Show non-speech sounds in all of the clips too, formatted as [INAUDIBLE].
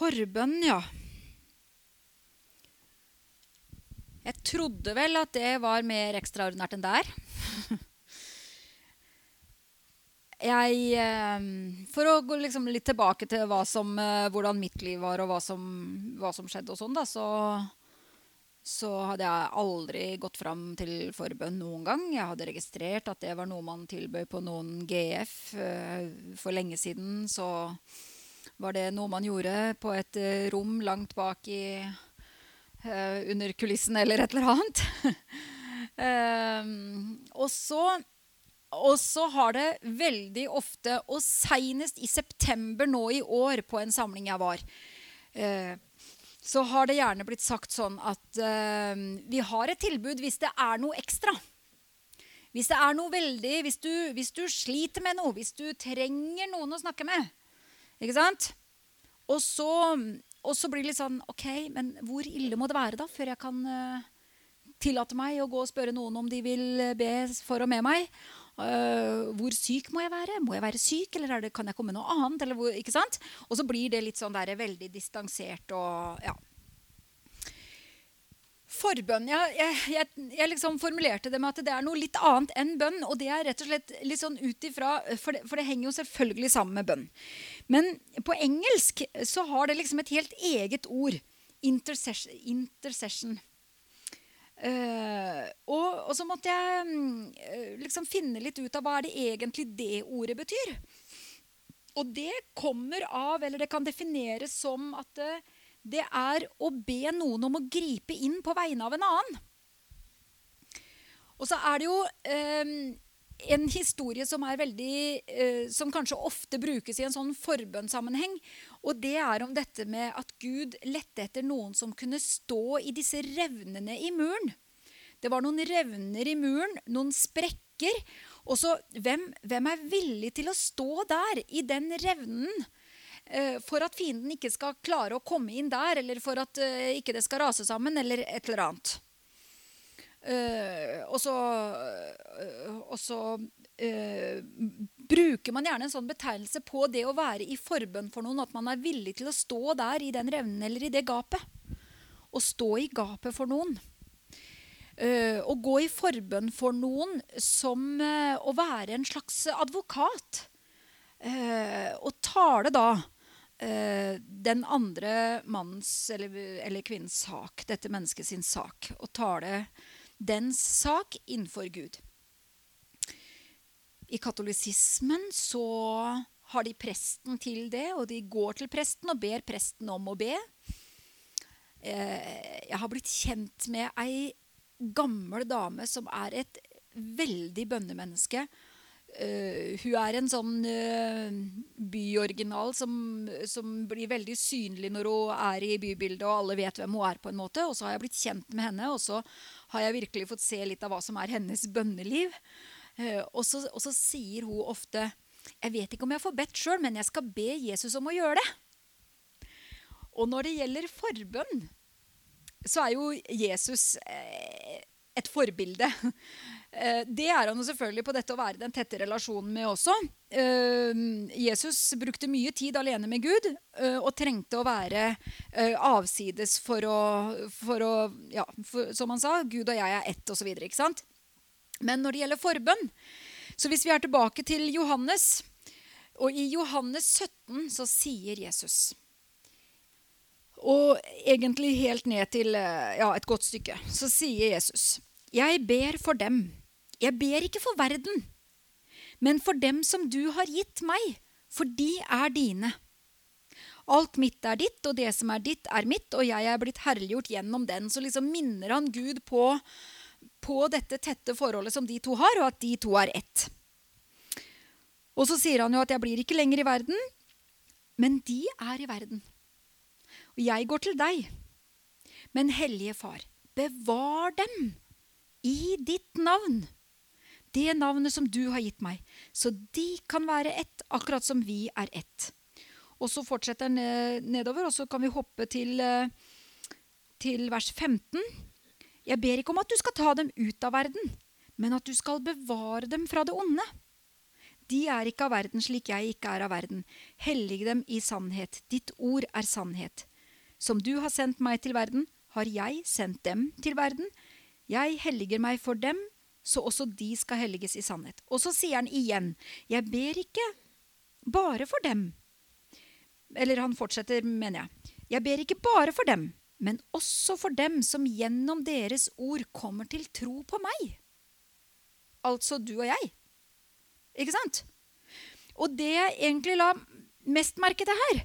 Forbønn, ja. Jeg trodde vel at det var mer ekstraordinært enn det er. [LAUGHS] Jeg, eh, for å gå liksom litt tilbake til som, eh, hvordan mitt liv var, og hva som, hva som skjedde, og sånn, da, så, så, hadde jeg aldri gått fram til forbønn noen gang. Jeg hadde registrert at det var noe man tilbød på noen GF. Eh, for lenge siden så var det noe man gjorde på et rom langt bak i Under kulissen eller et eller annet. [LAUGHS] så og så har det veldig ofte, og seinest i september nå i år, på en samling jeg var, uh, så har det gjerne blitt sagt sånn at eh, vi har et tilbud hvis det er noe ekstra. Hvis det er noe veldig hvis du, hvis du, sliter med noe, hvis du trenger noen å snakke med. Ikke sant? Og så, og så blir det litt sånn OK, men hvor ille må det være da før jeg kan uh, tillate meg å gå og spørre noen om de vil be for og med meg? Uh, hvor syk må jeg være? Må jeg være syk, eller det, kan jeg komme med noe annet? Hvor, ikke sant? Og så blir det litt sånn der, veldig distansert og ja. Forbønn Jeg, jeg, jeg, jeg liksom formulerte det med at det er noe litt annet enn bønn. Og det er rett og slett litt sånn ut ifra for, for, det henger jo selvfølgelig sammen med bønn. Men på engelsk så har det liksom et helt eget ord. Intercession. intercession. Uh, og, og, så måtte jeg uh, liksom finne litt ut av hva er det egentlig det ordet betyr. Og det kommer av, eller det kan defineres som at det, det er å be noen om å gripe inn på vegne av en annen. Og så er det jo um, en historie som veldig eh, Som kanskje ofte brukes i en sånn forbønnssammenheng. Og det er om dette med at Gud lette etter noen som kunne stå i disse revnene i muren. Det var noen revner i muren, noen sprekker. Og så hvem, hvem er villig til å stå der, i den revnen? Uh, for at fienden ikke skal klare å komme inn der, eller for at uh, ikke det skal rase sammen, eller et eller annet. Uh, og så, uh, og så uh, bruker man gjerne en sånn betegnelse på det å være i forbønn for noen, at man er villig til å stå der i den revnen eller i det gapet. Å stå i gapet for noen. å gå i forbønn for noen som å være en slags advokat. og tale da den andre mannens eller, eller kvinnens sak, dette menneskets sak. Og tale dens sak innenfor Gud. I katolisismen så har de presten til det, og de går til presten og ber presten om å be. Eh, jeg har blitt kjent med ei gammel dame som er et veldig bønnemenneske. Uh, hun er en sånn uh, byoriginal som, som, blir veldig synlig når hun er i bybildet, og alle vet hvem hun er. på en måte. Og så har jeg blitt kjent med henne, og så har jeg virkelig fått se litt av hva som er hennes bønneliv. Uh, og, så, og, så, sier hun ofte Jeg vet ikke om jeg får bedt sjøl, men jeg skal be Jesus om å gjøre det. Og når det gjelder forbønn, så er jo Jesus et forbilde. [LAUGHS] Eh, det er han jo selvfølgelig på dette å være den tette relasjonen med også. Eh, Jesus brukte mye tid alene med Gud eh, og trengte å være avsides for å, for å ja, for, Som han sa, Gud og jeg er ett, osv. Men når det gjelder forbønn Så hvis vi er tilbake til Johannes, og i Johannes 17 så sier Jesus og egentlig helt ned til ja, et godt stykke, så sier Jesus Jeg ber for dem jeg ber ikke for verden, men for dem som du har gitt meg, for de er dine. Alt mitt er ditt, og det som er ditt, er mitt, og jeg er blitt herliggjort gjennom den. Så liksom minner han Gud på, på dette tette forholdet som de to har, og at de to er ett. Og så sier han jo at jeg blir ikke lenger i verden, men de er i verden. Og jeg går til deg. Men Hellige Far, bevar dem i ditt navn det navnet som du har gitt meg, så de kan være ett, akkurat som vi er ett. Og så fortsetter den nedover, og så kan vi hoppe til, eh, til vers 15. Jeg ber ikke om at du skal ta dem ut av verden, men at du skal bevare dem fra det onde. De er ikke av verden slik jeg ikke er av verden. Hellig dem i sannhet. Ditt ord er sannhet. Som du har sendt meg til verden, har jeg sendt dem til verden. Jeg helliger meg for dem, så også de skal helliges i sannhet. Og så sier han igjen, jeg ber ikke bare for dem. Eller han fortsetter, mener jeg. Jeg ber ikke bare for dem, men også for dem som gjennom deres ord kommer til tro på meg. Altså du og jeg. Ikke sant? Og det jeg egentlig la mest merke til her,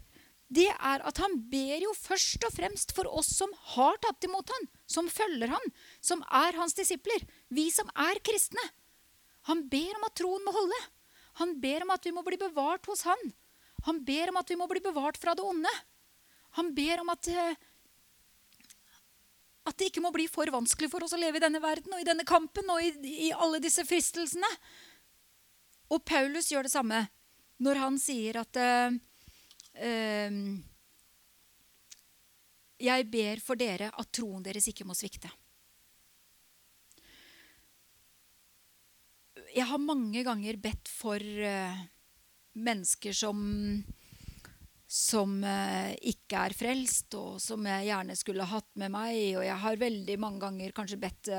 det er at han ber jo først og fremst for oss som har tatt imot han, som følger han, som er hans disipler, vi som er kristne. Han ber om at troen må holde. Han ber om at vi må bli bevart hos han. Han ber om at vi må bli bevart fra det onde. Han ber om at, eh, at det ikke må bli for vanskelig for oss å leve i denne verden og i denne kampen og i, i alle disse fristelsene. Og Paulus gjør det samme når han sier at uh, uh, Jeg ber for dere at troen deres ikke må svikte. Jeg har mange ganger bedt for uh, mennesker som som ikke er frelst, og som jeg gjerne skulle hatt med meg. Og jeg har veldig mange ganger kanskje bedt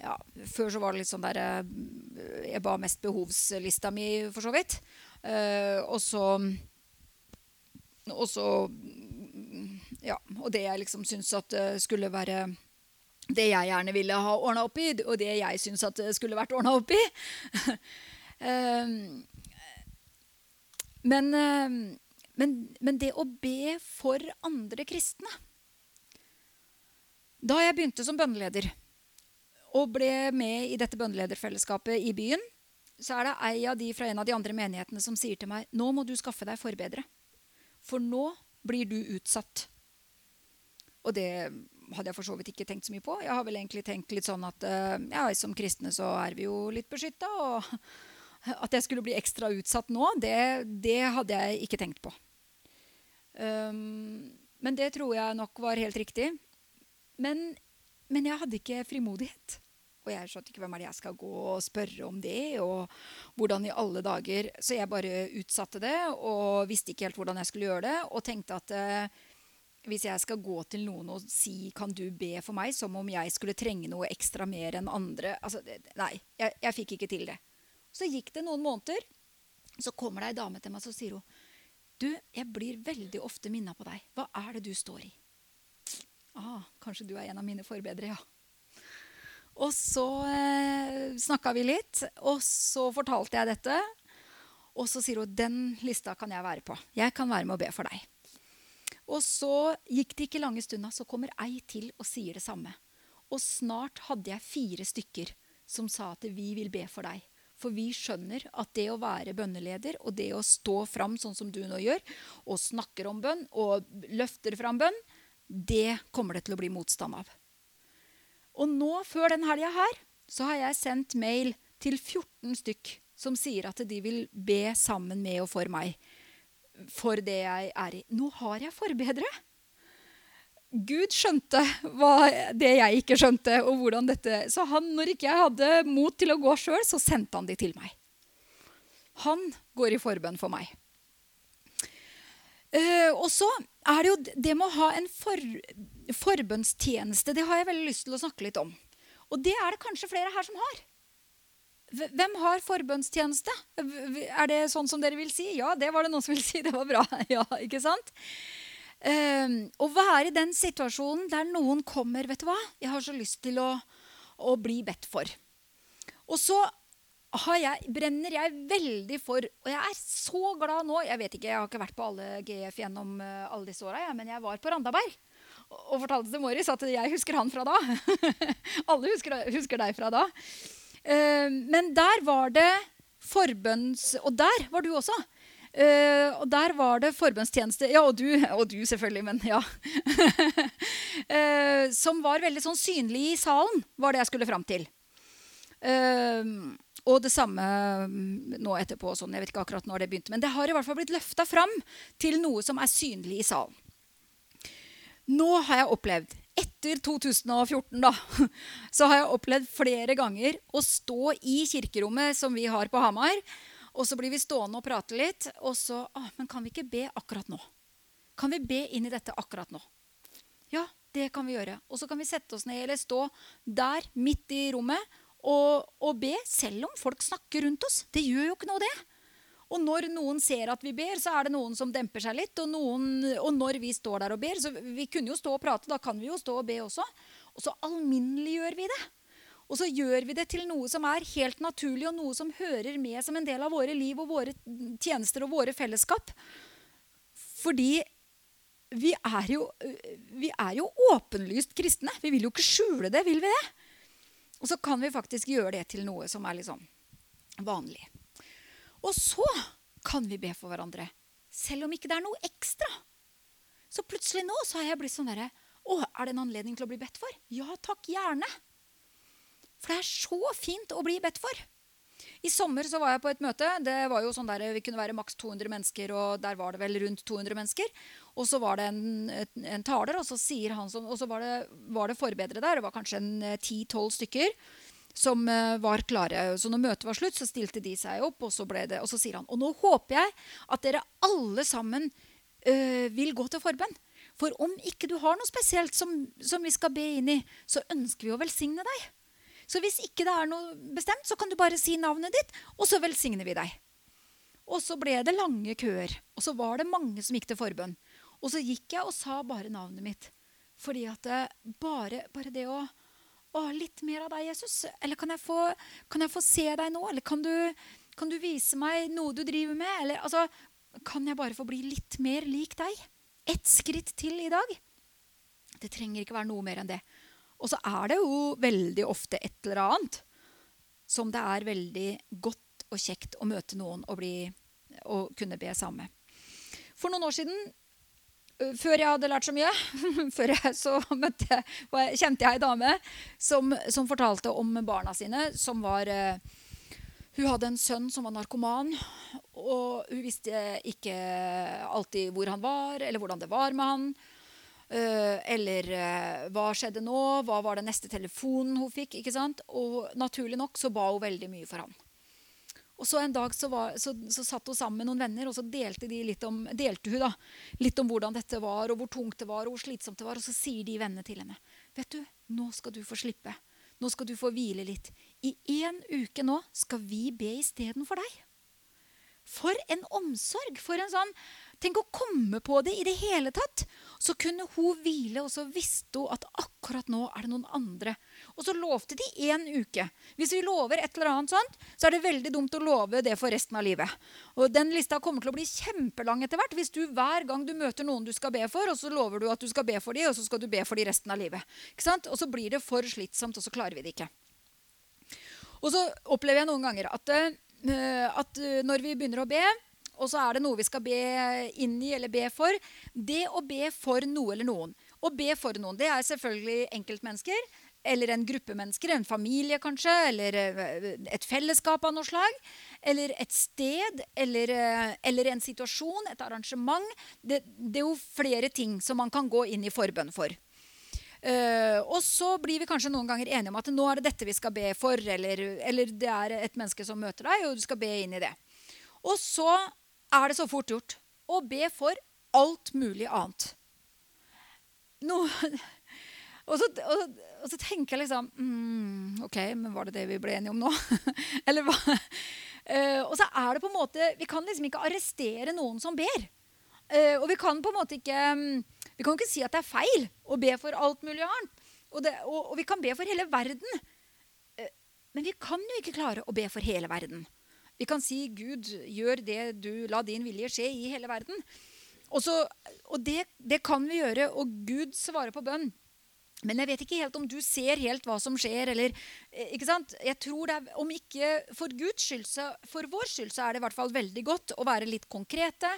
ja, Før så var det litt sånn der eh, Jeg ba mest behovslista mi, for så vidt. Og så Og så Ja. Og det jeg liksom syns at skulle være det jeg gjerne ville ha ordna opp i, og det jeg syns at det skulle vært ordna opp i. uh, [LAUGHS] men, uh, men, men det å be for andre kristne Da jeg begynte som bønneleder, og ble med i dette bønnelederfellesskapet i byen, så er det ei av de fra en av de andre menighetene som sier til meg nå må du skaffe deg forbedre. For nå blir du utsatt. Og det hadde jeg for så vidt ikke tenkt så mye på. Jeg har vel egentlig tenkt litt sånn at uh, ja, som kristne så er vi jo litt beskytta. Og [LAUGHS] at jeg skulle bli ekstra utsatt nå, det, det hadde jeg ikke tenkt på. Um, men det tror jeg nok var helt riktig. Men men jeg hadde ikke frimodighet. Og jeg skjønte ikke hvem er det jeg skal gå og spørre om det. og hvordan i alle dager. Så jeg bare utsatte det og visste ikke helt hvordan jeg skulle gjøre det. Og tenkte at eh, hvis jeg skal gå til noen og si 'kan du be for meg', som om jeg skulle trenge noe ekstra mer enn andre altså, Nei, jeg, jeg fikk ikke til det. Så gikk det noen måneder. Så kommer det ei dame til meg og sier hun, 'Du, jeg blir veldig ofte minna på deg. Hva er det du står i?' ah, Kanskje du er en av mine forbedre, ja. Og så eh, snakka vi litt, og så fortalte jeg dette. Og så sier hun den lista kan jeg være på. Jeg kan være med og be for deg. Og så gikk det ikke lange stunda, så kommer ei til og sier det samme. Og snart hadde jeg fire stykker som sa at vi vil be for deg. For vi skjønner at det å være bønneleder og det å stå fram sånn som du nå gjør, og snakker om bønn og løfter fram bønn, det kommer det til å bli motstand av. Og nå, før den helga her, så har jeg sendt mail til 14 stykk som sier at de vil be sammen med og for meg for det jeg er i. Nå har jeg forbedre. Gud skjønte det jeg ikke skjønte. og hvordan dette... Så han, når ikke jeg hadde mot til å gå sjøl, så sendte han de til meg. Han går i forbønn for meg. Uh, og så er det jo det med å ha en for, forbønnstjeneste. Det har jeg veldig lyst til å snakke litt om. Og det er det kanskje flere her som har. Hvem har forbønnstjeneste? Er det sånn som dere vil si? Ja, det var det noen som ville si. [LAUGHS] Det var bra. [LAUGHS] Ja, ikke sant? Uh, å være i den situasjonen der noen kommer Vet du hva? Jeg har så lyst til å, å bli bedt for. Og så jeg, brenner jeg veldig for. Og jeg er så glad nå. Jeg vet ikke, jeg har ikke vært på alle GF gjennom uh, alle disse åra, ja, men jeg var på Randaberg. Og, og fortalte til Morris at jeg husker han fra da. [LAUGHS] alle husker, husker, deg fra da. Uh, men der var det forbønns... Og der var du også. Uh, og der var det forbønnstjeneste Ja, og du, og du selvfølgelig, men ja. uh, [LAUGHS] som var veldig sånn synlig i salen, var det jeg skulle fram til. Uh, og det samme mm, nå etterpå. Sånn, jeg vet ikke akkurat når det begynte, Men det har i hvert fall blitt løfta fram til noe som er synlig i salen. Nå har jeg opplevd, etter 2014, da, [LAUGHS] så har jeg opplevd flere ganger å stå i kirkerommet som vi har på Hamar, Og så blir vi stående og prate litt. Og så ah, Men kan vi ikke be akkurat nå? Kan vi be inn i dette akkurat nå? Ja, det kan vi gjøre. Og så kan vi sette oss ned eller stå der midt i rommet og, og be, selv om folk snakker rundt oss. Det gjør jo ikke noe, det. Og når noen ser at vi ber, så er det noen som demper seg litt. Og, noen, og når vi står der og ber så Vi kunne jo stå og prate, da kan vi jo stå og be også. Og så alminneliggjør vi det. Og så gjør vi det til noe som er helt naturlig, og noe som hører med som en del av våre liv og våre tjenester og våre fellesskap. Fordi vi er jo, vi er jo åpenlyst kristne. Vi vil jo ikke skjule det, vil vi det? Og så kan vi faktisk gjøre det til noe som er litt sånn vanlig. Og så kan vi be for hverandre, selv om ikke det er noe ekstra. Så plutselig nå så har jeg blitt sånn derre Å, er det en anledning til å bli bedt for? Ja takk, gjerne. For det er så fint å bli bedt for. I sommer så var jeg på et møte. Det var jo sånn der, Vi kunne være maks 200 mennesker, og der var det vel rundt 200 mennesker. Og så var det en, en taler, og så, sier han som, og så var, det, var det forbedre der. Det var kanskje en 10-12 eh, stykker som uh, var klare. Så når møtet var slutt, så stilte de seg opp, og så, det, og så sier han Og nå håper jeg at dere alle sammen uh, vil gå til forbønn. For om ikke du har noe spesielt som, som vi skal be inn i, så ønsker vi å velsigne deg. Så hvis ikke det er noe bestemt, så kan du bare si navnet ditt, og så velsigner vi deg. Og så ble det lange køer. Og så var det mange som gikk til forbønn. Og så gikk jeg og sa bare navnet mitt. Fordi at det, bare, bare, det å å, litt mer av deg, Jesus. Eller kan jeg få, kan jeg få se deg nå? Eller kan du, kan du, vise meg noe du driver med? Eller altså, kan jeg bare få bli litt mer lik deg? Ett skritt til i dag? Det trenger ikke være noe mer enn det. Og så er det jo veldig ofte et eller annet som det er veldig godt og kjekt å møte noen og, bli, og kunne be sammen med. For noen år siden, før jeg hadde lært så mye, [LAUGHS] før jeg så møtte, kjente jeg ei dame som, som, fortalte om barna sine, som var Hun hadde en sønn som var narkoman, og hun visste ikke alltid hvor han var, eller hvordan det var med han. Uh, eller uh, hva skjedde nå? Hva var den neste telefonen hun fikk? ikke sant? Og naturlig nok så ba hun veldig mye for han. Og så En dag så, var, så, så satt hun sammen med noen venner og så delte, de litt om, delte hun da, litt om hvordan dette var, og hvor tungt det var, og hvor slitsomt det var. Og så sier de vennene til henne vet du, nå skal du få slippe. Nå skal du få hvile litt. I én uke nå skal vi be istedenfor deg. For en omsorg! For en sånn Tenk å komme på det i det hele tatt! Så kunne hun hvile, og så visste hun at akkurat nå er det noen andre. Og så lovte de én uke. Hvis vi lover et eller annet sånt, så er det veldig dumt å love det for resten av livet. Og den lista kommer til å bli kjempelang etter hvert. Hvis du hver gang du møter noen du skal be for, og så lover du at du skal be for dem, og så skal du be for dem resten av livet. Og så blir det for slitsomt, og så klarer vi det ikke. Og så opplever jeg noen ganger at, uh, at uh, når vi begynner å be og så er det noe vi skal be inn i eller be for. Det å be for noe eller noen. Å be for noen, det er selvfølgelig enkeltmennesker. Eller en gruppe mennesker, en familie kanskje, eller eh, et fellesskap av noe slag. Eller et sted, eller, eh, eller en situasjon, et arrangement. Det, det, er jo flere ting som man kan gå inn i forbønn for. Uh, og så blir vi kanskje noen ganger enige om at nå er det dette vi skal be for, eller, eller det er et menneske som møter deg, og du skal be inn i det. Og så er det så fort gjort å be for alt mulig annet. No, [LAUGHS] og, så, og, og, så, tenker jeg liksom mm, OK, men var det det vi ble enige om nå? [LAUGHS] Eller hva? Uh, og så er det på en måte Vi kan liksom ikke arrestere noen som ber. Uh, og vi kan på en måte ikke um, Vi kan ikke si at det er feil å be for alt mulig annet. Og, det, og, og vi kan be for hele verden. Uh, men vi kan jo ikke klare å be for hele verden. Vi kan si 'Gud, gjør det du La din vilje skje i hele verden'. Og, så, og det, det, kan vi gjøre, og Gud svarer på bønn. Men jeg vet ikke helt om du ser helt hva som skjer. eller, eh, ikke sant? Jeg tror det er, Om ikke for Guds skyld, så for vår skyld, så er det i hvert fall veldig godt å være litt konkrete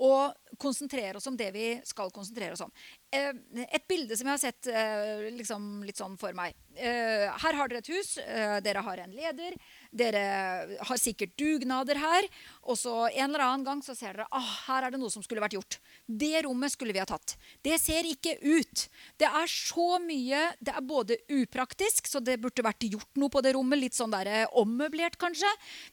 og konsentrere oss om det vi skal konsentrere oss om. Eh, et bilde som jeg har sett eh, liksom litt sånn for meg her har dere et hus, dere har en leder, dere har sikkert dugnader her. Og så en eller annen gang så ser dere ah, her er det noe som skulle vært gjort. Det rommet skulle vi ha tatt. Det ser ikke ut. Det er så mye Det er både upraktisk, så det burde vært gjort noe på det rommet. Litt sånn der ommøblert, kanskje.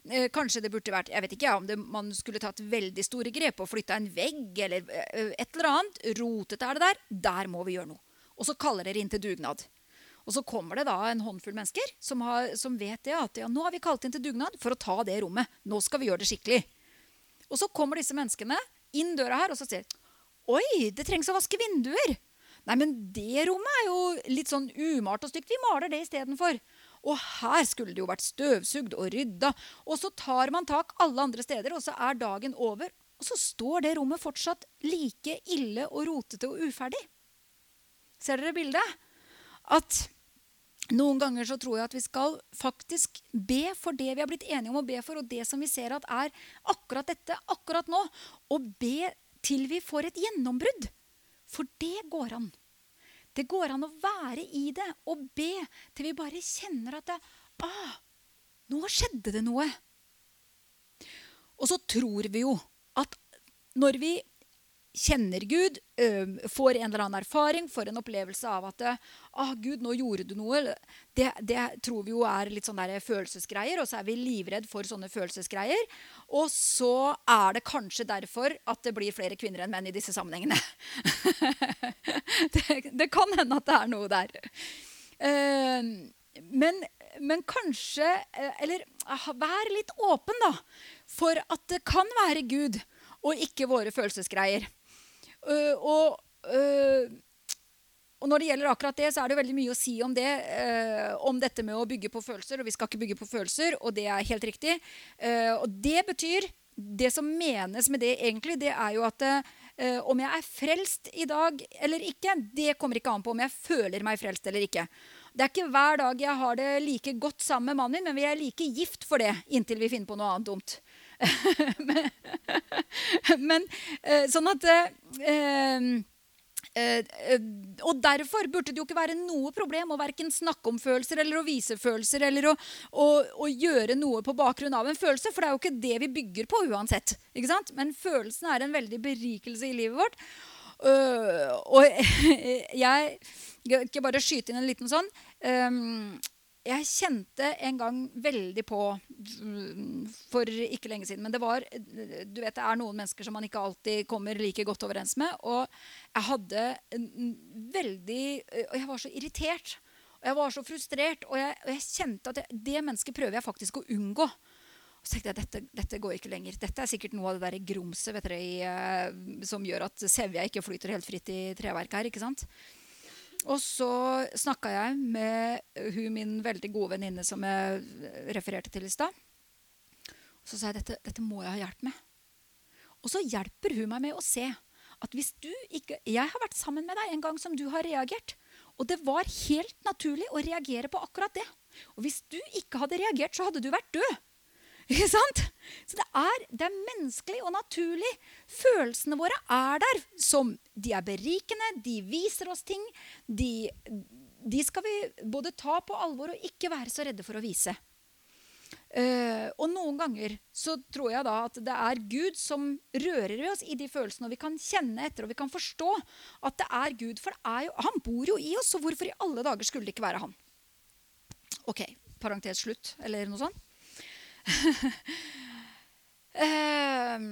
Eh, kanskje det burde vært Jeg vet ikke om det, man skulle tatt veldig store grep og flytta en vegg eller eh, et eller annet. Rotete er det der. Der må vi gjøre noe. Og så kaller dere inn til dugnad. Og så kommer det da en håndfull mennesker som, har, som vet det at ja, nå har vi kalt inn til dugnad for å ta det rommet. Nå skal vi gjøre det skikkelig. Og så kommer disse menneskene inn døra her og så sier Oi, det trengs å vaske vinduer. Nei, men det rommet er jo litt sånn umalt og stygt. Vi maler det istedenfor. Og her skulle det jo vært støvsugd og rydda. Og så tar man tak alle andre steder, og så er dagen over. Og så står det rommet fortsatt like ille og rotete og uferdig. Ser dere bildet? At noen ganger så tror jeg at vi skal faktisk be for det vi har blitt enige om å be for, og det som vi ser at er akkurat dette akkurat nå. Og be til vi får et gjennombrudd. For det går an. Det går an å være i det og be til vi bare kjenner at det, ah, nå skjedde det noe. Og så tror vi jo at når vi kjenner Gud, får en eller annen erfaring, får en opplevelse av at ah, 'Gud, nå gjorde du noe', det, det, tror vi jo er litt sånne følelsesgreier. Og så er vi livredd for sånne følelsesgreier. Og så er det kanskje derfor at det blir flere kvinner enn menn i disse sammenhengene. [LAUGHS] det, det, kan hende at det er noe der. men, men kanskje Eller vær litt åpen, da. For at det kan være Gud og ikke våre følelsesgreier. Uh, og, uh, og, når det gjelder akkurat det, så er det veldig mye å si om det. Uh, om dette med å bygge på følelser. Og vi skal ikke bygge på følelser, og det er helt riktig. og det betyr Det som menes med det egentlig, det er jo at om jeg er frelst i dag eller ikke, det kommer ikke an på om jeg føler meg frelst eller ikke. Det er ikke hver dag jeg har det like godt sammen med mannen min, men vi er like gift for det inntil vi finner på noe annet dumt. [LAUGHS] men, eh, sånn at eh, eh, og Derfor burde det jo ikke være noe problem å verken snakke om følelser eller å vise følelser eller å, å, å, gjøre noe på bakgrunn av en følelse, for det er jo ikke det vi bygger på uansett. Men følelsen er en veldig berikelse i livet vårt. Uh, og [LAUGHS] jeg Skal bare skyte inn en liten sånn. Jeg kjente en gang veldig på for ikke lenge siden Men det var, du vet, det er noen mennesker som man ikke alltid kommer like godt overens med. Og jeg hadde veldig Og jeg var så irritert. Og jeg var så frustrert. Og jeg, og jeg kjente at jeg, det mennesket prøver jeg faktisk å unngå. Så tenkte jeg dette, dette går ikke lenger. Dette er sikkert noe av det der grumset uh, som gjør at sevja ikke flyter helt fritt i treverket her. ikke sant? Og så snakka jeg med hun min veldig gode venninne som jeg refererte til i stad. Så sa jeg dette, dette må jeg ha hjelp med. Og så hjelper hun meg med å se at hvis du ikke Jeg har vært sammen med deg en gang som du har reagert. Og det var helt naturlig å reagere på akkurat det. Og hvis du ikke hadde reagert, så hadde du vært død. Ikke sant? Så det er, det er, menneskelig og naturlig. Følelsene våre er der. Som de er berikende, de viser oss ting. De, de skal vi både ta på alvor og ikke være så redde for å vise. Uh, og noen ganger så tror jeg da at det er Gud som rører ved oss i de følelsene. Og vi kan kjenne etter og vi kan forstå at det er Gud. For er jo, han bor jo i oss, så hvorfor i alle dager skulle det ikke være han? Ok, parentes slutt, eller noe sånt. Um,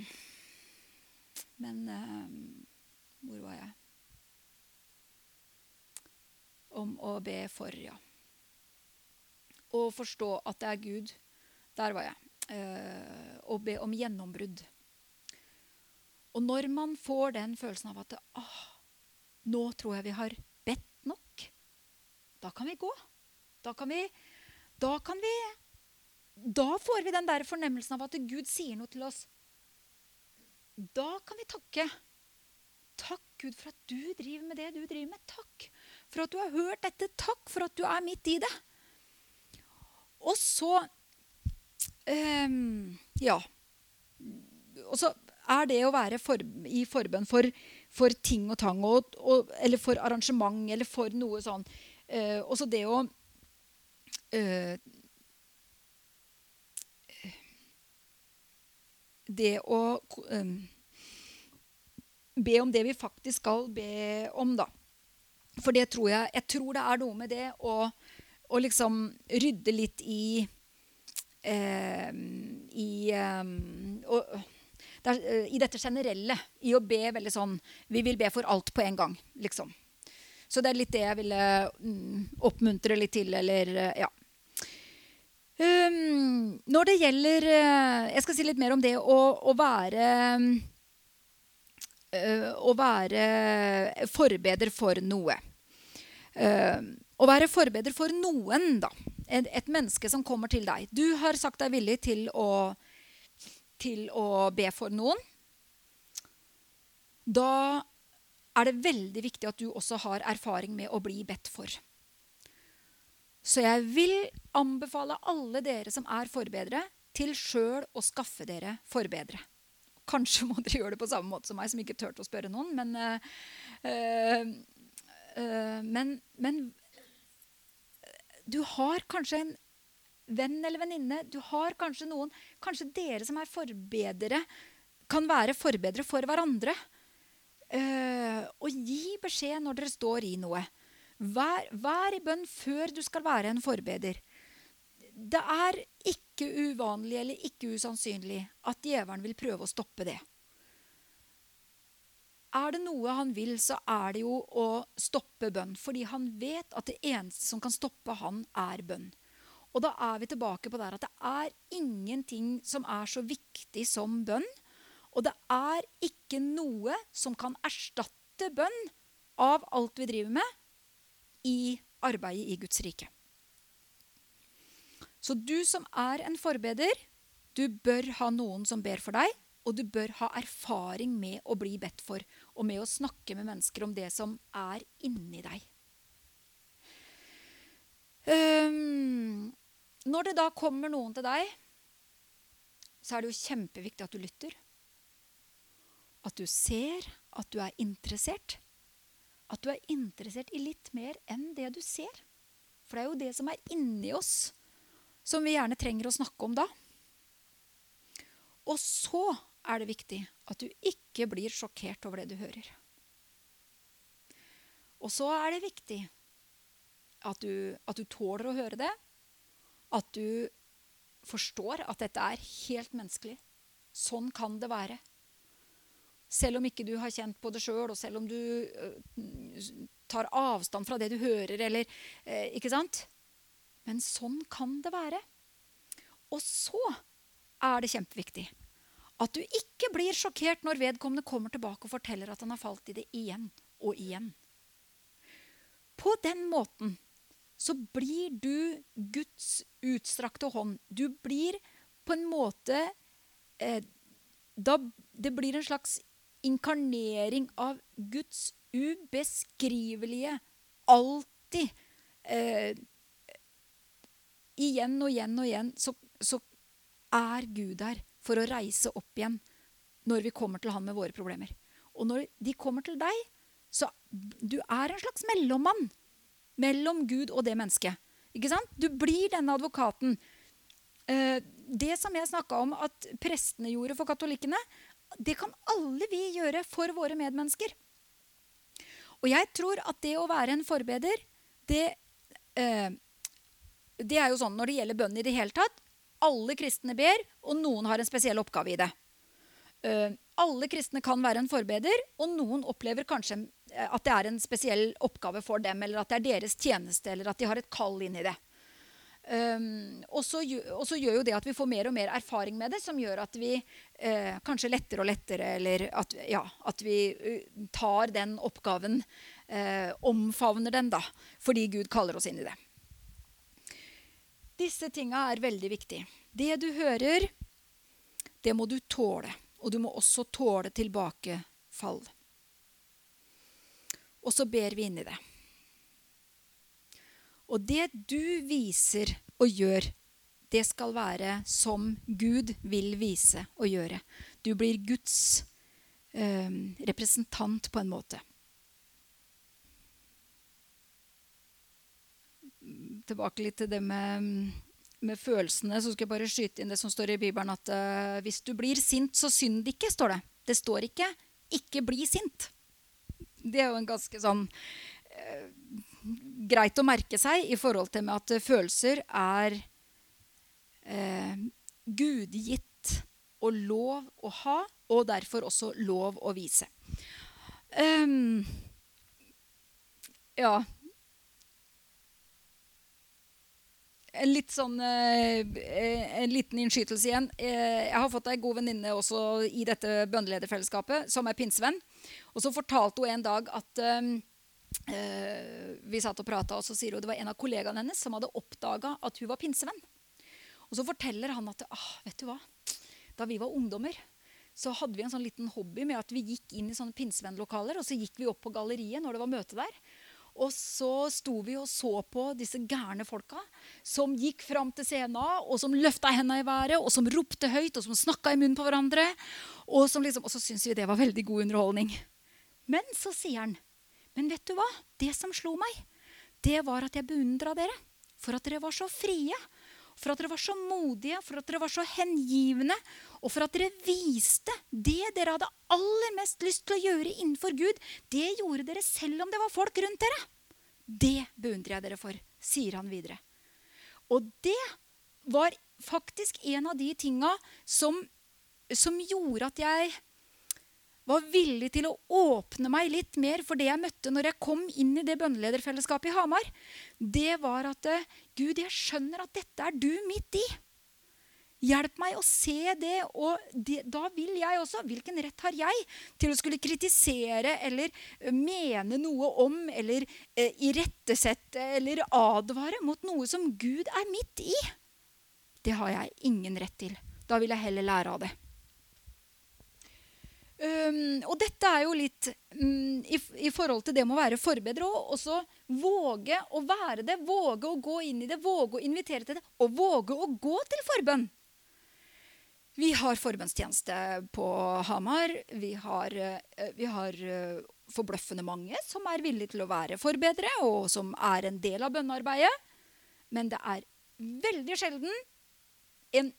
[LAUGHS] men um, Hvor var jeg? Om å be for, ja. Å forstå at det er Gud. Der var jeg. Uh, å be om gjennombrudd. Og når man får den følelsen av at ah, nå tror jeg vi har bedt nok, da kan vi gå. Da kan vi, da kan vi da får vi den der fornemmelsen av at Gud sier noe til oss. Da kan vi takke. Takk, Gud, for at du driver med det du driver med. Takk for at du har hørt dette. Takk for at du er midt i det. Og så um, Ja. Og så er det å være for, i forbønn for, for, ting og tang, og, og, eller for arrangement, eller for noe sånn Og også det å eh, Det å um, be om det vi faktisk skal be om, da. For det tror jeg Jeg tror det er noe med det å, å liksom rydde litt i eh, I eh, og, der, eh, I dette generelle. I å be veldig sånn Vi vil be for alt på en gang, liksom. Så det er litt det jeg ville mm, oppmuntre litt til, eller eh, ja. Um, når det gjelder uh, Jeg skal si litt mer om det å, å være uh, Å være forbeder for noe. Uh, å være forbeder for noen, da. Et, et, menneske som kommer til deg. Du har sagt deg villig til å, til å be for noen. Da er det veldig viktig at du også har erfaring med å bli bedt for. Så jeg vil anbefale alle dere som er forbedere, til sjøl å skaffe dere forbedere. Kanskje må dere gjøre det på samme måte som meg, som ikke turte å spørre noen. Men, øh, øh, men, men du har kanskje en venn eller venninne. Du har kanskje noen Kanskje dere som er forbedere, kan være forbedere for hverandre. Uh, og gi beskjed når dere står i noe. Vær, vær, i bønn før du skal være en forbeder. Det er ikke uvanlig eller ikke usannsynlig at djevelen vil prøve å stoppe det. Er det noe han vil, så er det jo å stoppe bønn. Fordi han vet at det eneste som kan stoppe han, er bønn. Og da er vi tilbake på der at det er ingenting som er så viktig som bønn. Og det er ikke noe som kan erstatte bønn av alt vi driver med, i arbeidet i Guds rike. Så du som er en forbeder, du bør ha noen som ber for deg, og du bør ha erfaring med å bli bedt for, og med å snakke med mennesker om det som er inni deg. Um, når det da kommer noen til deg, så er det jo kjempeviktig at du lytter. At du ser, at du er interessert at du er interessert i litt mer enn det du ser. For det er jo det som er inni oss, som vi gjerne trenger å snakke om da. Og så er det viktig at du ikke blir sjokkert over det du hører. Og så er det viktig at du, at du tåler å høre det. At du forstår at dette er helt menneskelig. Sånn kan det være. Selv om ikke du har kjent på det sjøl, og selv om du uh, tar avstand fra det du hører, eller uh, Ikke sant? Men sånn kan det være. Og så er det kjempeviktig at du ikke blir sjokkert når vedkommende kommer tilbake og forteller at han har falt i det igjen og igjen. På den måten så blir du Guds utstrakte hånd. Du blir på en måte eh, da, Det blir en slags inkarnering av Guds ubeskrivelige Alltid. Eh, igjen og igjen og igjen så, så er Gud der for å reise opp igjen når vi kommer til Han med våre problemer. Og når de kommer til deg, så du er en slags mellommann mellom Gud og det mennesket. Ikke sant? Du blir denne advokaten. Eh, det som jeg snakka om at prestene gjorde for katolikkene, det kan alle vi gjøre for våre medmennesker. Og jeg tror at det å være en forbeder, det, eh, det er jo sånn når det gjelder bønn i det hele tatt. Alle kristne ber, og noen har en spesiell oppgave i det. Eh, alle kristne kan være en forbeder, og noen opplever kanskje eh, at det er en spesiell oppgave for dem, eller at det er deres tjeneste, eller at de har et kall inn i det. Um, og, så, gjør jo det at vi får mer og mer erfaring med det, som gjør at vi uh, kanskje lettere og lettere Eller at, ja, at vi uh, tar den oppgaven, uh, omfavner den, da, fordi Gud kaller oss inn i det. Disse tinga er veldig viktige. Det du hører, det må du tåle. Og du må også tåle tilbakefall. Og så ber vi inn i det. Og det du viser og gjør, det skal være som Gud vil vise og gjøre. Du blir Guds eh, representant på en måte. tilbake litt til det med, med følelsene, så skal jeg bare skyte inn det som står i Bibelen, at eh, hvis du blir sint, så synd ikke, står det. Det står ikke 'ikke bli sint'. Det er jo en ganske sånn uh, greit å merke seg i forhold til at følelser er eh, gudgitt og lov å ha, og derfor også lov å vise. Um, ja en litt sånn eh, En liten innskytelse igjen. Eh, jeg har fått ei god venninne i dette bønnelederfellesskapet, som er pinsevenn. Og så fortalte hun en dag at eh, vi satt og prata, og så sier hun det var en av kollegaene hennes som hadde oppdaga at hun var pinsevenn. Og så forteller han at ah, vet du hva? da vi var ungdommer, så hadde vi en sånn liten hobby med at vi gikk inn i sånne pinsevennlokaler, og så gikk vi opp på galleriet når det var møte der. Og så sto vi og så på disse gærne folka som gikk fram til scenen, og som løfta hendene i været, og som ropte høyt, og som snakka i munnen på hverandre. Og, liksom, og så syntes vi det var veldig god underholdning. Men så sier han, men vet du hva? Det som slo meg, det var at jeg beundra dere for at dere var så frie. For at dere var så modige, for at dere var så hengivne, og for at dere viste det dere hadde aller mest lyst til å gjøre innenfor Gud. Det gjorde dere selv om det var folk rundt dere. Det beundrer jeg dere for, sier han videre. Og det var faktisk en av de tinga som, som gjorde at jeg var villig til å åpne meg litt mer for det jeg møtte når jeg kom inn i det bønnelederfellesskapet i Hamar, det var at eh, Gud, jeg skjønner at dette er du midt i. Hjelp meg å se det, og det, da vil jeg også Hvilken rett har jeg til å skulle kritisere eller eh, mene noe om eller eh, irettesette eller advare mot noe som Gud er midt i? Det har jeg ingen rett til. Da vil jeg heller lære av det. Um, og dette er jo litt um, i, i, forhold til det med å være forbedret òg. Også våge å være det, våge å gå inn i det, våge å invitere til det. Og våge å gå til forbønn. Vi har forbønnstjeneste på Hamar. Vi har, uh, vi har uh, forbløffende mange som er villige til å være forbedret og som er en del av bønnearbeidet. Men det er veldig sjelden en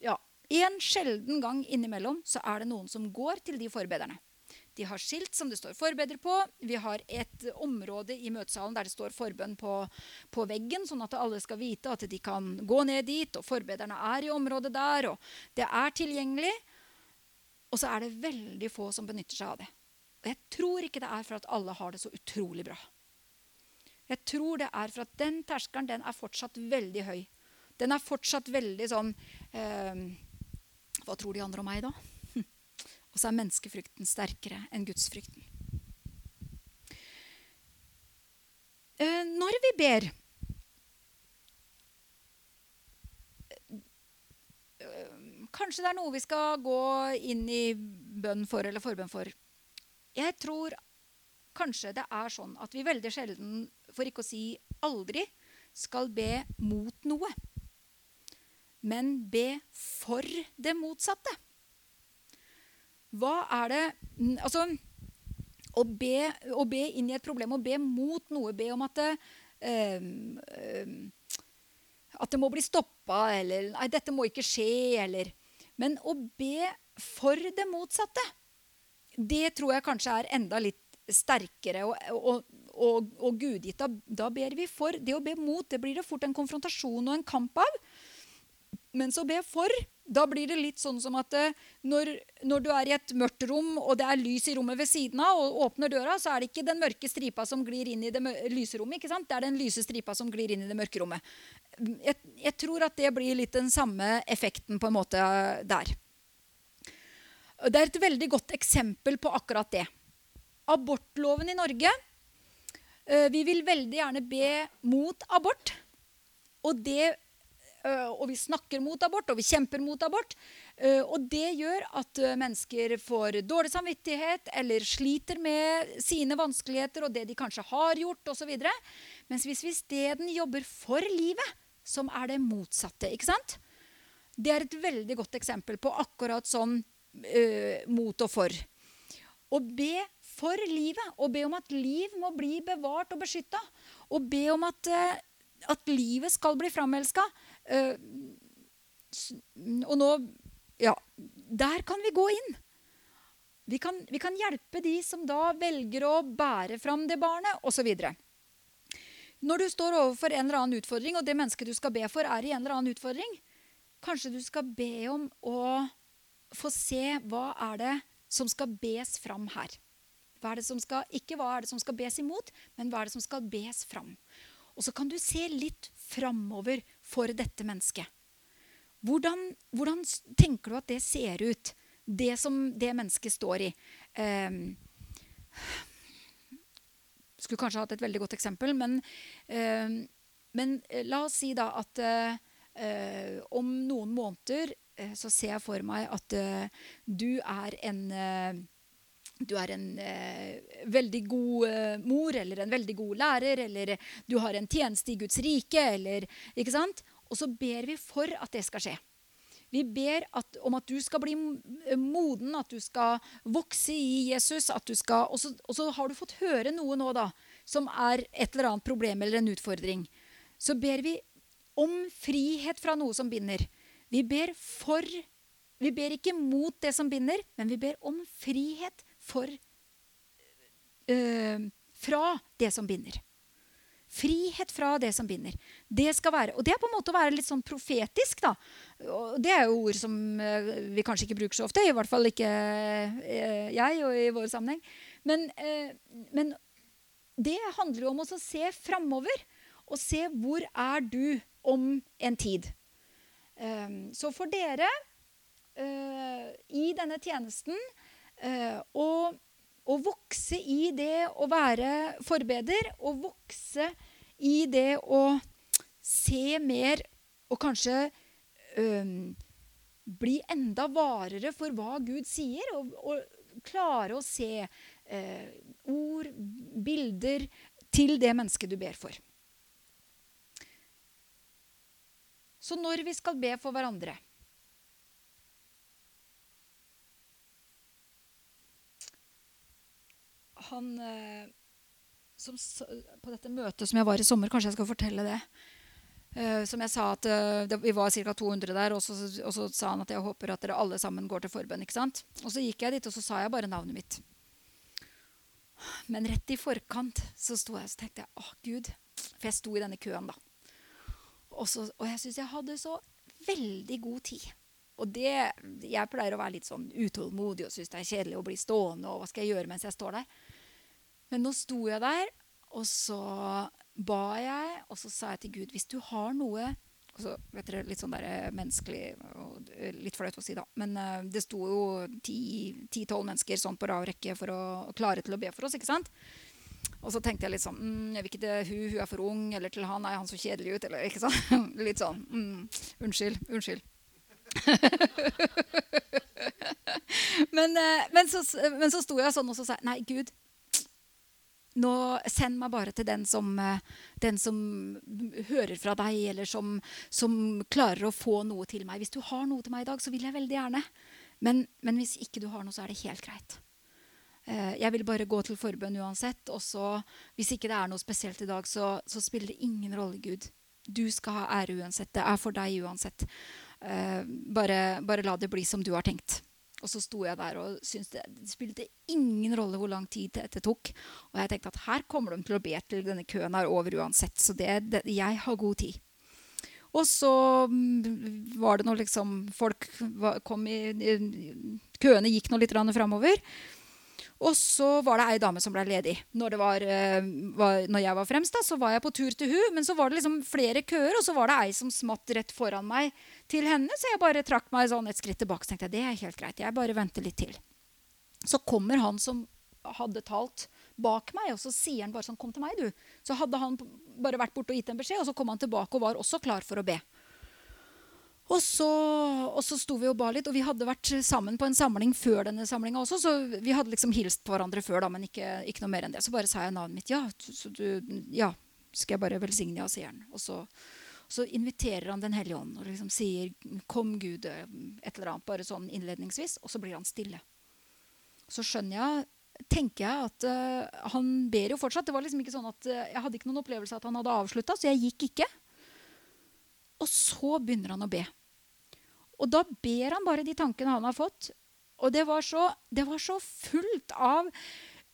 ja, en sjelden gang innimellom så er det noen som går til de forbederne. De har skilt som det står 'forbeder' på. Vi har et område i møtesalen der det står forbønn på, på, veggen, sånn at alle skal vite at de kan gå ned dit. Og forbederne er i området der, og det er tilgjengelig. Og så er det veldig få som benytter seg av det. Og jeg tror ikke det er for at alle har det så utrolig bra. Jeg tror det er for at den terskelen den er fortsatt veldig høy. Den er fortsatt veldig sånn eh, hva tror de andre om meg da? Og så er menneskefrykten sterkere enn gudsfrykten. Eh, når vi ber eh, Kanskje det er noe vi skal gå inn i bønn for eller forbønn for. Jeg tror kanskje det er sånn at vi veldig sjelden, for ikke å si aldri, skal be mot noe men be for det motsatte. Hva er det Altså å be, å be inn i et problem, å be mot noe, be om at det, um, at det må bli stoppa, eller Nei, dette må ikke skje, eller Men å be for det motsatte, det tror jeg kanskje er enda litt sterkere og, og, og, og gudgitt. Da, da ber vi for. Det å be mot, det blir det fort en konfrontasjon og en kamp av. Mens å be for, da blir det litt sånn som at eh, når, når, du er i et mørkt rom, og det er lys i rommet ved siden av, og åpner døra, så er det ikke den mørke stripa som glir inn i det lyse rommet. ikke sant? Det er den lyse stripa som glir inn i det mørke rommet. Jeg, jeg tror at det blir litt den samme effekten på en måte der. Det er et veldig godt eksempel på akkurat det. Abortloven i Norge. Eh, vi vil veldig gjerne be mot abort. Og det og vi snakker mot abort, og vi kjemper mot abort. Eh, og det gjør at eh, mennesker får dårlig samvittighet eller sliter med sine vanskeligheter og det de kanskje har gjort osv. Mens hvis vi isteden jobber for livet, som er det motsatte. ikke sant? Det er et veldig godt eksempel på akkurat sånn uh, mot og for. Å be for livet, å be om at liv må bli bevart og beskytta. Og be om at uh, at livet skal bli framelska. Uh, og nå Ja, der kan vi gå inn. Vi kan, vi kan hjelpe de som da velger å bære fram det barnet, osv. Når du står overfor en eller annen utfordring, og det mennesket du skal be for, er i en eller annen utfordring, kanskje du skal be om å få se hva er det som skal bes fram her. Hva er det som skal, ikke hva er det som skal bes imot, men hva er det som skal bes fram. Og så kan du se litt framover for dette mennesket. Hvordan, hvordan, tenker du at det ser ut, det som det mennesket står i? Um, skulle kanskje hatt et veldig godt eksempel, men, um, men uh, la oss si da at uh, uh, om noen måneder så ser jeg for meg at du er en du er en eh, veldig god eh, mor eller en veldig god lærer, eller du har en tjeneste i Guds rike, eller Ikke sant? Og så ber vi for at det skal skje. Vi ber at, om at du skal bli eh, moden, at du skal vokse i Jesus. Skal, og, så, og, så, har du fått høre noe nå da, som er et eller annet problem eller en utfordring. Så ber vi om frihet fra noe som binder. Vi ber for Vi ber ikke mot det som binder, men vi ber om frihet for øh, Fra det som binder. Frihet fra det som binder. Det skal være, Og det er på en måte å være litt sånn profetisk. da. Og det er jo ord som øh, vi kanskje ikke bruker så ofte. I hvert fall ikke øh, jeg og i vår sammenheng. Men, men det handler jo om å se framover. Og se hvor er du om en tid. så for dere i denne tjenesten og, å vokse i det å være forbeder, og vokse i det å se mer og kanskje øhm, bli enda varere for hva Gud sier, og, og klare å se øh, ord, bilder, til det mennesket du ber for. Så når vi skal be for hverandre han eh, som, På dette møtet som jeg var i sommer, kanskje jeg skal fortelle det. Uh, som jeg sa at uh, det, Vi var ca. 200 der, og så, og så, sa han at jeg håper at dere alle sammen går til forbønn. ikke sant? Og så gikk jeg dit, og så sa jeg bare navnet mitt. Men rett i forkant så sto jeg og tenkte jeg, åh Gud. For jeg sto i denne køen, da. Og, så, og jeg syns jeg hadde så veldig god tid. Og det, Jeg pleier å være litt sånn utålmodig og synes det er kjedelig å bli stående. og hva skal jeg gjøre mens jeg står der? Men nå sto jeg der, og så ba jeg, og så sa jeg til Gud Hvis du har noe og så, dere, Litt sånn der menneskelig menneskelig Litt flaut å si, da. Men uh, det sto jo ti-tolv mennesker sånn på rad rekke for å klare til å be for oss. ikke sant? Og så tenkte jeg litt sånn mm, Jeg vil ikke til hun, hun er for ung. Eller til han, er han så kjedelig ut. Eller ikke sant? [LAUGHS] litt sånn mm, Unnskyld. Unnskyld. [LAUGHS] men, uh, men, så, men så sto jeg sånn og så sa jeg, Nei, Gud, nå, send meg bare til den som, eh, den som hører fra deg, eller som, som, klarer å få noe til meg. Hvis du har noe til meg i dag, så vil jeg veldig gjerne. Men, men hvis ikke du har noe, så er det helt greit. Eh, jeg vil bare gå til forbønn uansett. Og så, hvis ikke det er noe spesielt i dag, så, så spiller det ingen rolle, Gud. Du skal ha ære uansett. Det er for deg uansett. Eh, bare, bare la det bli som du har tenkt. Og så sto jeg der og syntes det, det spilte ingen rolle hvor lang tid det tok. Og jeg tenkte at her kommer de til å be til denne køen er over uansett. Så det, det, jeg har god tid. Og så mm, var det noe liksom Folk kom i, Køene gikk nå litt framover. Og så var det ei dame som ble ledig. Når, var, uh, var, når, jeg var fremst, da, så var jeg på tur til hun, men så var det liksom flere køer, og så var det ei som smatt rett foran meg til henne, så jeg bare trakk meg sånn et skritt tilbake. Så tenkte jeg, det er helt greit, jeg bare venter litt til. Så kommer han som hadde talt bak meg, og så sier han bare sånn, kom til meg, du. Så hadde han bare vært borte og gitt en beskjed, og så kom han tilbake og var også klar for å be. Og så, og så sto vi og ba litt, og vi hadde vært sammen på en samling før denne samlinga også, så vi hadde liksom hilst på hverandre før, da, men ikke, ikke, noe mer enn det. Så bare sa jeg navnet mitt. Ja, så du, ja skal jeg bare velsigne ja, sier han. Og så, så inviterer han Den hellige ånd og liksom sier 'Kom, Gud', et eller annet, bare sånn innledningsvis. Og så blir han stille. Så skjønner jeg tenker jeg at uh, han ber jo fortsatt. Det var liksom ikke sånn at uh, Jeg hadde ikke noen opplevelse at han hadde avslutta, så jeg gikk ikke. Og så begynner han å be. Og da ber han bare de tankene han har fått. Og det var så, det var så fullt av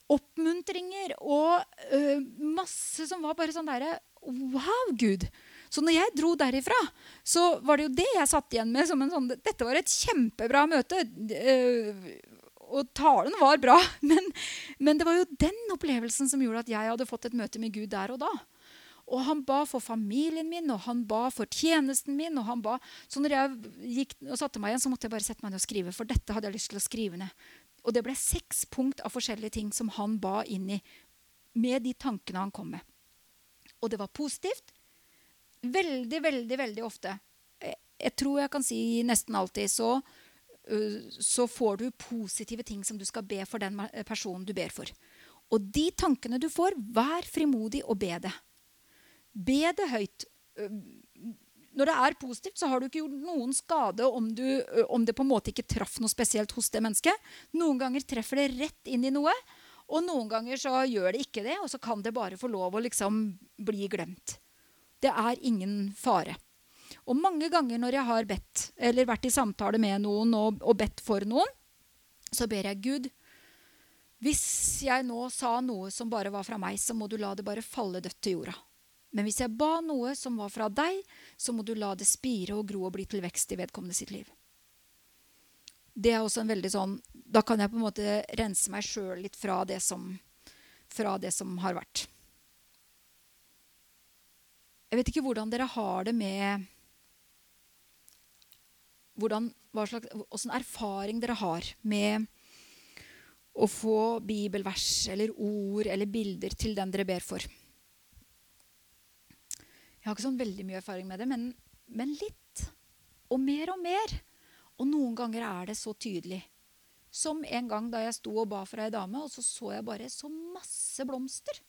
oppmuntringer og uh, masse som var bare sånn derre Wow, Gud! Så når jeg dro derifra, så var det jo det jeg satt igjen med som en sånn Dette var et kjempebra møte. Uh, og talen var bra. [LAUGHS] Men, men, det var jo den opplevelsen som gjorde at jeg hadde fått et møte med Gud der og da. Og han ba for familien min, og han ba for tjenesten min. og han ba. Så når jeg gikk og satte meg igjen, så måtte jeg bare sette meg ned og skrive. For dette hadde jeg lyst til å skrive ned. Og det ble seks punkt av forskjellige ting som han ba inn i med de tankene han kom med. Og det var positivt. Veldig, veldig, veldig ofte. Jeg tror jeg kan si nesten alltid så, så får du positive ting som du skal be for den personen du ber for. Og de tankene du får, vær frimodig og be det. Be det høyt når det er positivt, så har du ikke gjort noen skade om, du, om, det på en måte ikke traff noe spesielt hos det mennesket. Noen ganger treffer det rett inn i noe, og noen ganger så gjør det ikke det. Og så kan det bare få lov å liksom bli glemt. Det er ingen fare. Og mange ganger når jeg har bedt, eller vært i samtale med noen og, og bedt for noen, så ber jeg Gud hvis jeg nå sa noe som bare var fra meg, så må du la det bare falle dødt til jorda. Men hvis jeg ba noe som var fra deg, så må du la det spire og gro og bli til vekst i vedkommende sitt liv. Det er også en veldig sånn Da kan jeg på en måte rense meg sjøl litt fra det, som, fra det som har vært. Jeg vet ikke hvordan dere har det med hvordan, slags, hvordan erfaring dere har med å få bibelvers eller ord eller bilder til den dere ber for. Jeg har ikke sånn veldig mye erfaring med det, men, men litt. Og mer og mer. Og noen ganger er det så tydelig. Som en gang da jeg sto og ba for ei dame, og så så jeg bare så masse blomster.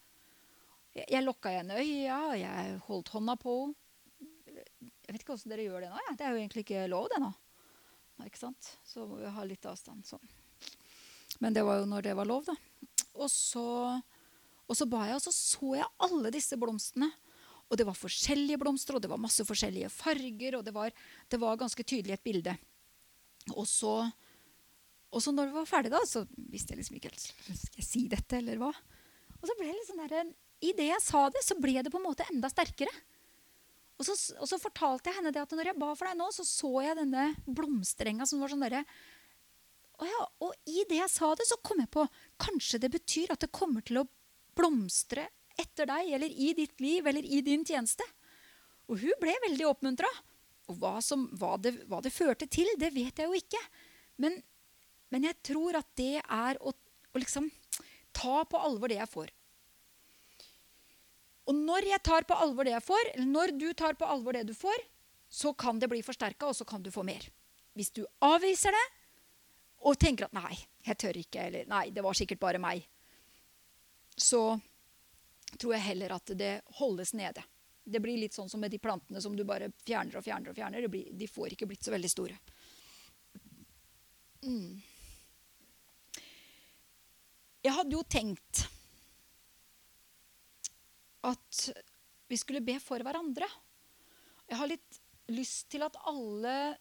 Jeg, jeg lokka igjen øya, og jeg holdt hånda på henne. Jeg vet ikke åssen dere gjør det nå. Ja. Det er jo egentlig ikke lov, det nå. Ikke sant? Så må vi ha litt avstand. sånn. Men det var jo når det var lov, da. Og så, og så ba jeg, og så så jeg alle disse blomstene. Og det var forskjellige blomster, og det var masse forskjellige farger. Og det var, det var ganske tydelig et bilde. Og så, og så når vi var ferdig, da, så visste jeg liksom ikke helt Skal jeg si dette, eller hva? Og så ble det liksom der, Idet jeg sa det, så ble det på en måte enda sterkere. Og så, og så, fortalte jeg henne det at når jeg ba for deg nå, så så jeg denne blomsterenga som var sånn derre og, ja, og i det jeg sa det, så kom jeg på kanskje det betyr at det kommer til å blomstre etter deg eller i ditt liv eller i din tjeneste. Og hun ble veldig oppmuntra. Og hva, som, hva, det, hva, det, førte til, det vet jeg jo ikke. Men, men jeg tror at det er å, å liksom ta på alvor det jeg får. Og når jeg tar på alvor det jeg får, eller når du tar på alvor det du får, så kan det bli forsterka, og så kan du få mer. Hvis du avviser det og tenker at 'nei, jeg tør ikke', eller 'nei, det var sikkert bare meg', så tror jeg heller at det holdes nede. Det blir litt sånn som med de plantene som du bare fjerner og fjerner. og fjerner. Blir, de får ikke blitt så veldig store. Mm. Jeg hadde jo tenkt at vi skulle be for hverandre. Jeg har litt lyst til at alle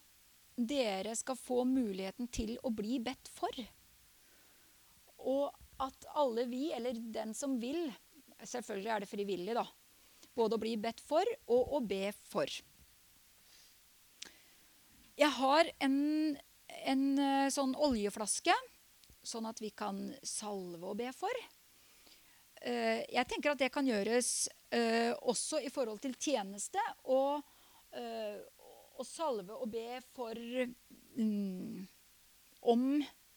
dere skal få muligheten til å bli bedt for. Og at alle vi, eller den som vil, Selvfølgelig er det frivillig, da. Både å bli bedt for og å be for. Jeg har en, en eh, sånn oljeflaske, sånn at vi kan salve og be for. Eh, jeg tenker at det kan gjøres uh, også i forhold til tjeneste. Og, uh, og salve og be for um, om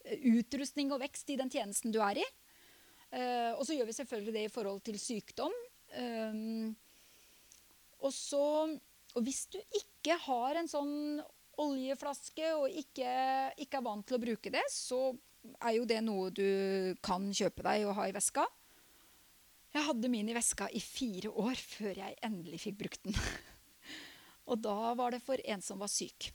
utrustning og vekst i den tjenesten du er i. Og så gjør vi selvfølgelig det i forhold til sykdom. Og, så, og hvis du ikke har en sånn oljeflaske og ikke, ikke, er vant til å bruke det, så er jo det noe du kan kjøpe deg og ha i veska. Jeg hadde min i veska i fire år før jeg endelig fikk brukt den. [LAUGHS] og da var det for en som var syk.